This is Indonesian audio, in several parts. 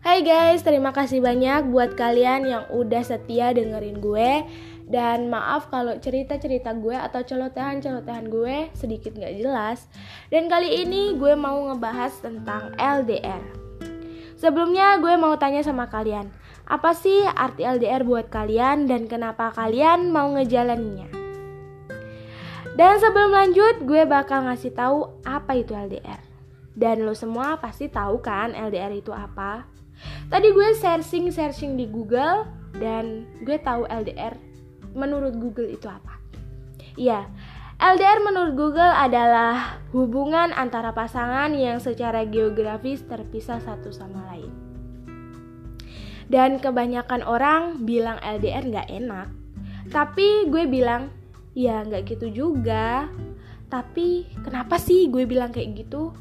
Hai guys, terima kasih banyak buat kalian yang udah setia dengerin gue Dan maaf kalau cerita-cerita gue atau celotehan-celotehan gue sedikit gak jelas Dan kali ini gue mau ngebahas tentang LDR Sebelumnya gue mau tanya sama kalian Apa sih arti LDR buat kalian dan kenapa kalian mau ngejalaninya? Dan sebelum lanjut, gue bakal ngasih tahu apa itu LDR. Dan lo semua pasti tahu kan LDR itu apa? Tadi gue searching-searching di Google dan gue tahu LDR menurut Google itu apa. Iya, LDR menurut Google adalah hubungan antara pasangan yang secara geografis terpisah satu sama lain. Dan kebanyakan orang bilang LDR nggak enak. Tapi gue bilang, ya nggak gitu juga. Tapi kenapa sih gue bilang kayak gitu?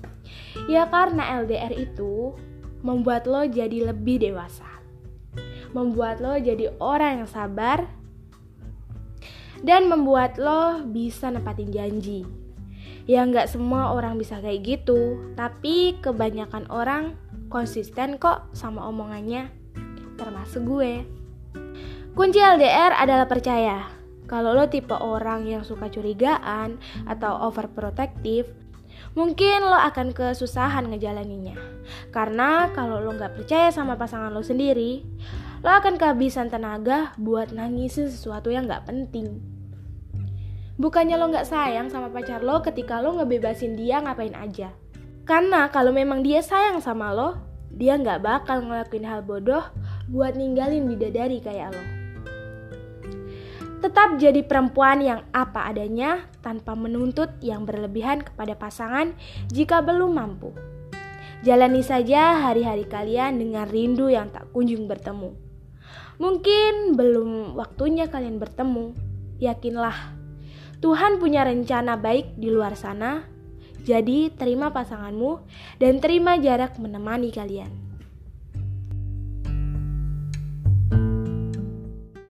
Ya karena LDR itu membuat lo jadi lebih dewasa. Membuat lo jadi orang yang sabar dan membuat lo bisa nepatin janji. Ya nggak semua orang bisa kayak gitu, tapi kebanyakan orang konsisten kok sama omongannya, termasuk gue. Kunci LDR adalah percaya. Kalau lo tipe orang yang suka curigaan atau overprotective, mungkin lo akan kesusahan ngejalaninya. Karena kalau lo nggak percaya sama pasangan lo sendiri, lo akan kehabisan tenaga buat nangisin sesuatu yang nggak penting. Bukannya lo nggak sayang sama pacar lo ketika lo ngebebasin dia ngapain aja. Karena kalau memang dia sayang sama lo, dia nggak bakal ngelakuin hal bodoh buat ninggalin bidadari kayak lo. Tetap jadi perempuan yang apa adanya tanpa menuntut yang berlebihan kepada pasangan jika belum mampu. Jalani saja hari-hari kalian dengan rindu yang tak kunjung bertemu. Mungkin belum waktunya kalian bertemu. Yakinlah, Tuhan punya rencana baik di luar sana. Jadi, terima pasanganmu dan terima jarak menemani kalian.